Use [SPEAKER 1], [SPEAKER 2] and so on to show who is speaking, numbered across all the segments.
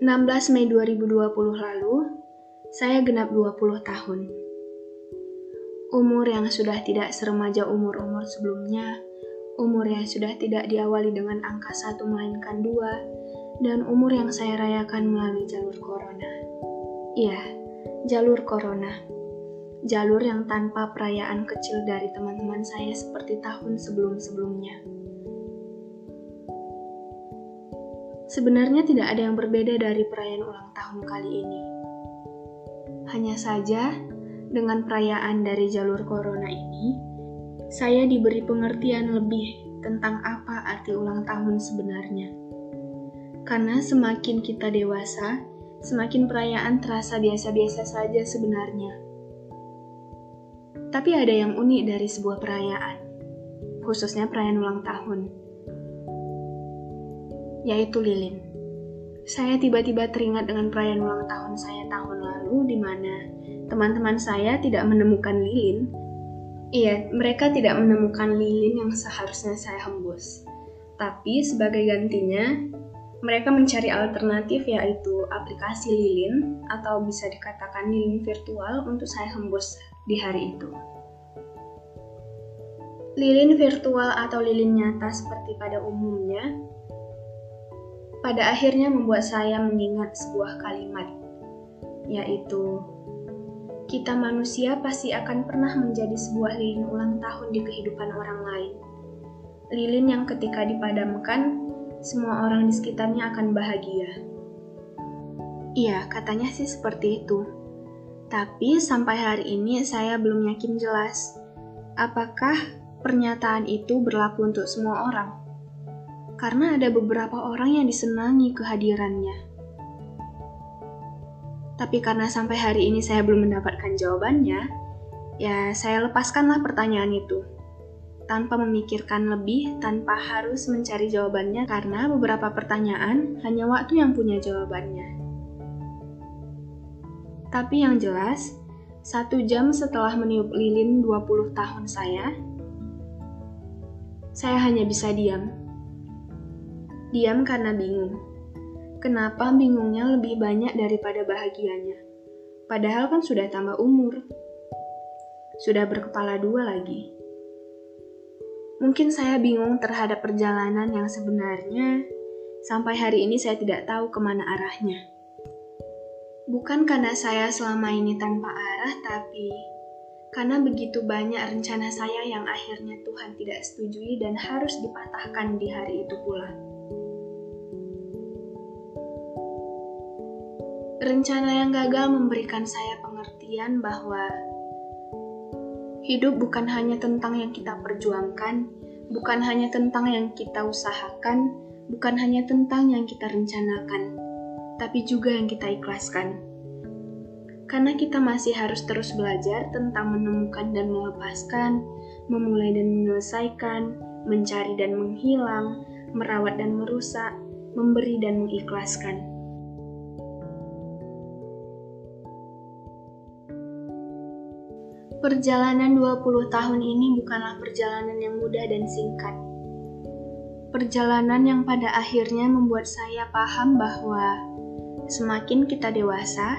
[SPEAKER 1] 16 Mei 2020 lalu, saya genap 20 tahun. Umur yang sudah tidak seremaja umur-umur sebelumnya, umur yang sudah tidak diawali dengan angka satu melainkan dua, dan umur yang saya rayakan melalui jalur corona. Iya, jalur corona. Jalur yang tanpa perayaan kecil dari teman-teman saya seperti tahun sebelum-sebelumnya. Sebenarnya tidak ada yang berbeda dari perayaan ulang tahun kali ini. Hanya saja, dengan perayaan dari jalur corona ini, saya diberi pengertian lebih tentang apa arti ulang tahun sebenarnya. Karena semakin kita dewasa, semakin perayaan terasa biasa-biasa saja sebenarnya. Tapi ada yang unik dari sebuah perayaan, khususnya perayaan ulang tahun yaitu lilin. Saya tiba-tiba teringat dengan perayaan ulang tahun saya tahun lalu di mana teman-teman saya tidak menemukan lilin. Iya, mereka tidak menemukan lilin yang seharusnya saya hembus. Tapi sebagai gantinya, mereka mencari alternatif yaitu aplikasi lilin atau bisa dikatakan lilin virtual untuk saya hembus di hari itu. Lilin virtual atau lilin nyata seperti pada umumnya pada akhirnya membuat saya mengingat sebuah kalimat, yaitu kita manusia pasti akan pernah menjadi sebuah lilin ulang tahun di kehidupan orang lain. Lilin yang ketika dipadamkan, semua orang di sekitarnya akan bahagia. Iya, katanya sih seperti itu. Tapi sampai hari ini saya belum yakin jelas apakah pernyataan itu berlaku untuk semua orang karena ada beberapa orang yang disenangi kehadirannya. Tapi karena sampai hari ini saya belum mendapatkan jawabannya, ya saya lepaskanlah pertanyaan itu. Tanpa memikirkan lebih, tanpa harus mencari jawabannya karena beberapa pertanyaan hanya waktu yang punya jawabannya. Tapi yang jelas, satu jam setelah meniup lilin 20 tahun saya, saya hanya bisa diam Diam karena bingung. Kenapa bingungnya lebih banyak daripada bahagianya? Padahal kan sudah tambah umur. Sudah berkepala dua lagi. Mungkin saya bingung terhadap perjalanan yang sebenarnya sampai hari ini saya tidak tahu ke mana arahnya. Bukan karena saya selama ini tanpa arah, tapi karena begitu banyak rencana saya yang akhirnya Tuhan tidak setujui dan harus dipatahkan di hari itu pula. Rencana yang gagal memberikan saya pengertian bahwa hidup bukan hanya tentang yang kita perjuangkan, bukan hanya tentang yang kita usahakan, bukan hanya tentang yang kita rencanakan, tapi juga yang kita ikhlaskan. Karena kita masih harus terus belajar tentang menemukan dan melepaskan, memulai dan menyelesaikan, mencari dan menghilang, merawat dan merusak, memberi dan mengikhlaskan. Perjalanan 20 tahun ini bukanlah perjalanan yang mudah dan singkat. Perjalanan yang pada akhirnya membuat saya paham bahwa semakin kita dewasa,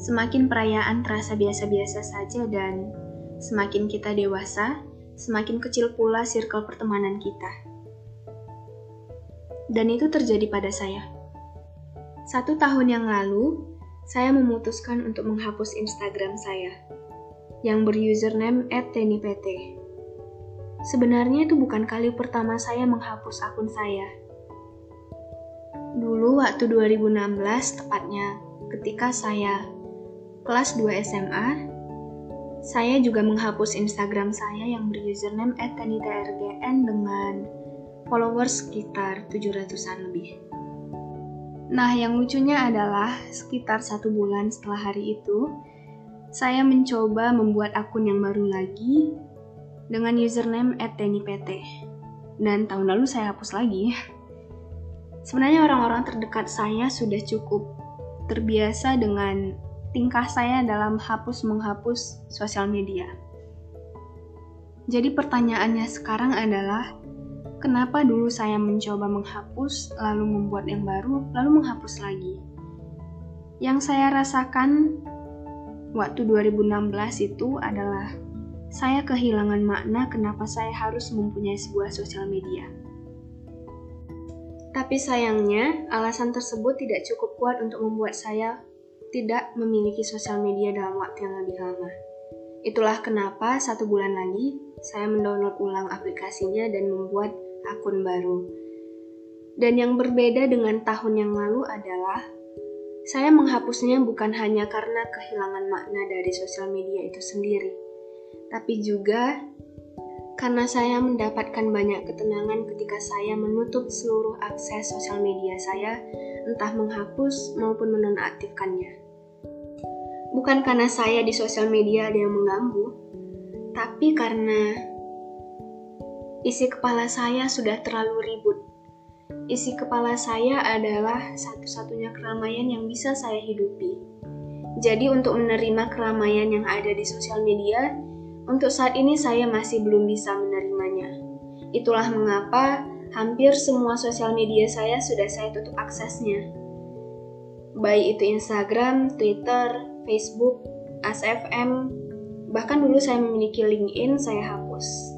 [SPEAKER 1] semakin perayaan terasa biasa-biasa saja dan semakin kita dewasa, semakin kecil pula circle pertemanan kita. Dan itu terjadi pada saya. Satu tahun yang lalu, saya memutuskan untuk menghapus Instagram saya yang berusername @tenipt. Sebenarnya itu bukan kali pertama saya menghapus akun saya. Dulu waktu 2016 tepatnya ketika saya kelas 2 SMA, saya juga menghapus Instagram saya yang berusername @tenitrgn dengan followers sekitar 700-an lebih. Nah, yang lucunya adalah sekitar satu bulan setelah hari itu, saya mencoba membuat akun yang baru lagi dengan username @tenipt. Dan tahun lalu saya hapus lagi. Sebenarnya orang-orang terdekat saya sudah cukup terbiasa dengan tingkah saya dalam hapus-menghapus sosial media. Jadi pertanyaannya sekarang adalah, kenapa dulu saya mencoba menghapus, lalu membuat yang baru, lalu menghapus lagi? Yang saya rasakan waktu 2016 itu adalah saya kehilangan makna kenapa saya harus mempunyai sebuah sosial media. Tapi sayangnya, alasan tersebut tidak cukup kuat untuk membuat saya tidak memiliki sosial media dalam waktu yang lebih lama. Itulah kenapa satu bulan lagi saya mendownload ulang aplikasinya dan membuat akun baru. Dan yang berbeda dengan tahun yang lalu adalah saya menghapusnya bukan hanya karena kehilangan makna dari sosial media itu sendiri, tapi juga karena saya mendapatkan banyak ketenangan ketika saya menutup seluruh akses sosial media saya, entah menghapus maupun menonaktifkannya. Bukan karena saya di sosial media ada yang mengganggu, tapi karena isi kepala saya sudah terlalu ribut. Isi kepala saya adalah satu-satunya keramaian yang bisa saya hidupi. Jadi untuk menerima keramaian yang ada di sosial media, untuk saat ini saya masih belum bisa menerimanya. Itulah mengapa hampir semua sosial media saya sudah saya tutup aksesnya. Baik itu Instagram, Twitter, Facebook, ASFM, bahkan dulu saya memiliki LinkedIn, saya hapus.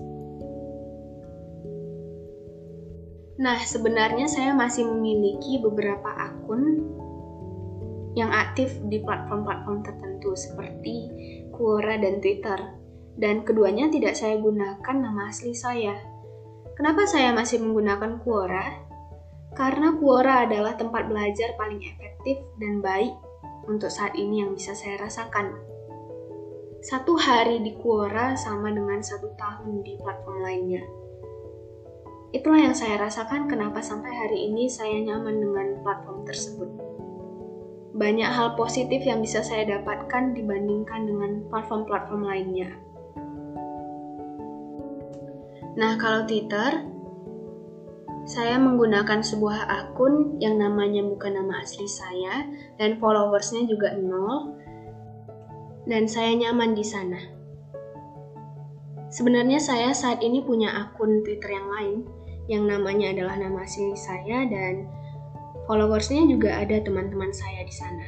[SPEAKER 1] Nah, sebenarnya saya masih memiliki beberapa akun yang aktif di platform-platform tertentu seperti Quora dan Twitter dan keduanya tidak saya gunakan nama asli saya. Kenapa saya masih menggunakan Quora? Karena Quora adalah tempat belajar paling efektif dan baik untuk saat ini yang bisa saya rasakan. Satu hari di Quora sama dengan satu tahun di platform lainnya. Itulah yang saya rasakan kenapa sampai hari ini saya nyaman dengan platform tersebut. Banyak hal positif yang bisa saya dapatkan dibandingkan dengan platform-platform lainnya. Nah, kalau Twitter, saya menggunakan sebuah akun yang namanya bukan nama asli saya dan followersnya juga nol dan saya nyaman di sana. Sebenarnya saya saat ini punya akun Twitter yang lain yang namanya adalah nama asli saya dan followersnya juga ada teman-teman saya di sana.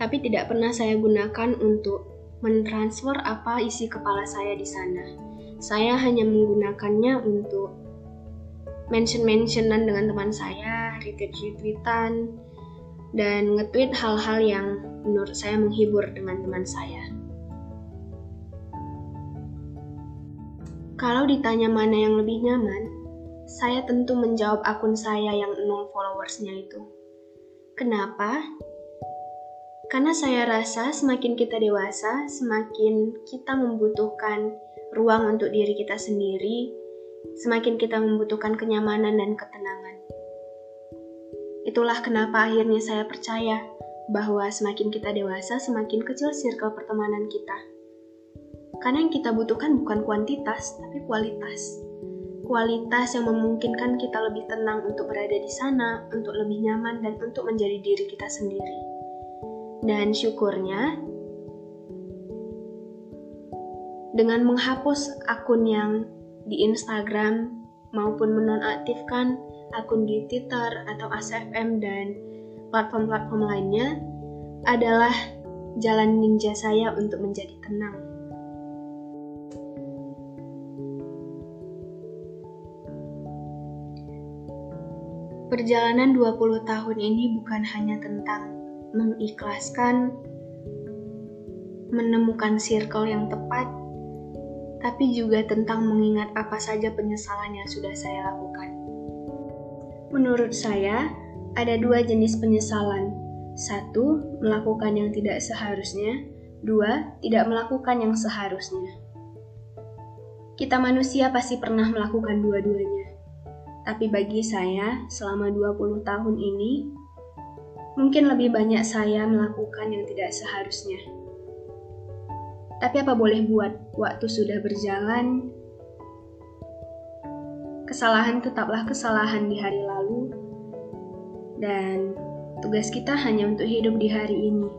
[SPEAKER 1] Tapi tidak pernah saya gunakan untuk mentransfer apa isi kepala saya di sana saya hanya menggunakannya untuk mention-mentionan dengan teman saya, retweet-retweetan, dan nge-tweet hal-hal yang menurut saya menghibur dengan teman saya. Kalau ditanya mana yang lebih nyaman, saya tentu menjawab akun saya yang nol followersnya itu. Kenapa? Karena saya rasa semakin kita dewasa, semakin kita membutuhkan ruang untuk diri kita sendiri, semakin kita membutuhkan kenyamanan dan ketenangan. Itulah kenapa akhirnya saya percaya bahwa semakin kita dewasa, semakin kecil circle pertemanan kita. Karena yang kita butuhkan bukan kuantitas, tapi kualitas. Kualitas yang memungkinkan kita lebih tenang untuk berada di sana, untuk lebih nyaman, dan untuk menjadi diri kita sendiri. Dan syukurnya, dengan menghapus akun yang di Instagram maupun menonaktifkan akun di Twitter atau ASFM dan platform-platform lainnya adalah jalan ninja saya untuk menjadi tenang. Perjalanan 20 tahun ini bukan hanya tentang mengikhlaskan, menemukan circle yang tepat, tapi juga tentang mengingat apa saja penyesalan yang sudah saya lakukan. Menurut saya, ada dua jenis penyesalan. Satu, melakukan yang tidak seharusnya. Dua, tidak melakukan yang seharusnya. Kita manusia pasti pernah melakukan dua-duanya. Tapi bagi saya, selama 20 tahun ini, mungkin lebih banyak saya melakukan yang tidak seharusnya. Tapi apa boleh buat, waktu sudah berjalan, kesalahan tetaplah kesalahan di hari lalu, dan tugas kita hanya untuk hidup di hari ini,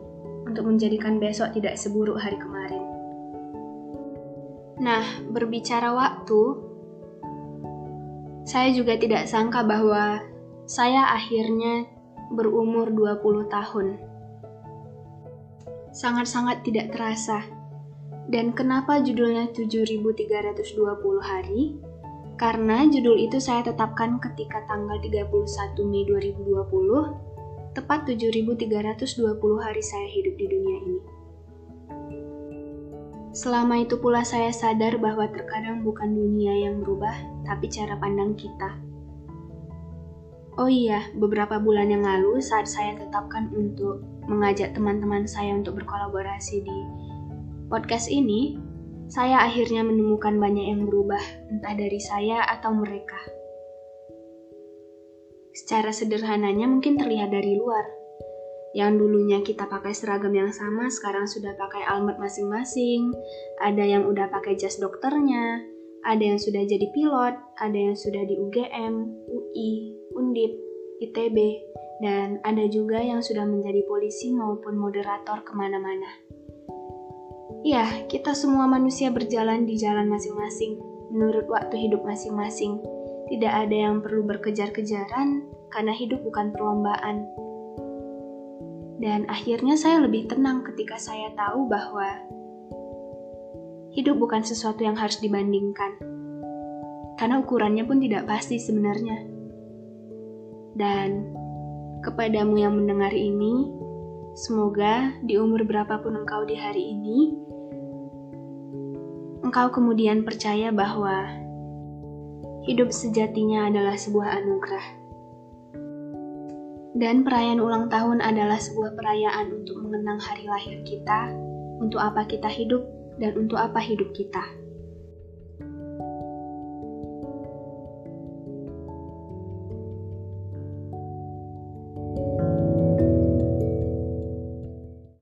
[SPEAKER 1] untuk menjadikan besok tidak seburuk hari kemarin. Nah, berbicara waktu, saya juga tidak sangka bahwa saya akhirnya berumur 20 tahun. sangat-sangat tidak terasa. Dan kenapa judulnya 7320 hari? Karena judul itu saya tetapkan ketika tanggal 31 Mei 2020, tepat 7320 hari saya hidup di dunia ini. Selama itu pula saya sadar bahwa terkadang bukan dunia yang berubah, tapi cara pandang kita. Oh iya, beberapa bulan yang lalu saat saya tetapkan untuk mengajak teman-teman saya untuk berkolaborasi di podcast ini, saya akhirnya menemukan banyak yang berubah, entah dari saya atau mereka. Secara sederhananya mungkin terlihat dari luar, yang dulunya kita pakai seragam yang sama sekarang sudah pakai almet masing-masing, ada yang udah pakai jas dokternya, ada yang sudah jadi pilot, ada yang sudah di UGM, UI, Undip, ITB, dan ada juga yang sudah menjadi polisi maupun moderator ke mana-mana. Ya, kita semua manusia berjalan di jalan masing-masing, menurut waktu hidup masing-masing. Tidak ada yang perlu berkejar-kejaran, karena hidup bukan perlombaan, dan akhirnya saya lebih tenang ketika saya tahu bahwa hidup bukan sesuatu yang harus dibandingkan. Karena ukurannya pun tidak pasti sebenarnya. Dan kepadamu yang mendengar ini, semoga di umur berapapun engkau di hari ini, engkau kemudian percaya bahwa hidup sejatinya adalah sebuah anugerah. Dan perayaan ulang tahun adalah sebuah perayaan untuk mengenang hari lahir kita, untuk apa kita hidup, dan untuk apa hidup kita.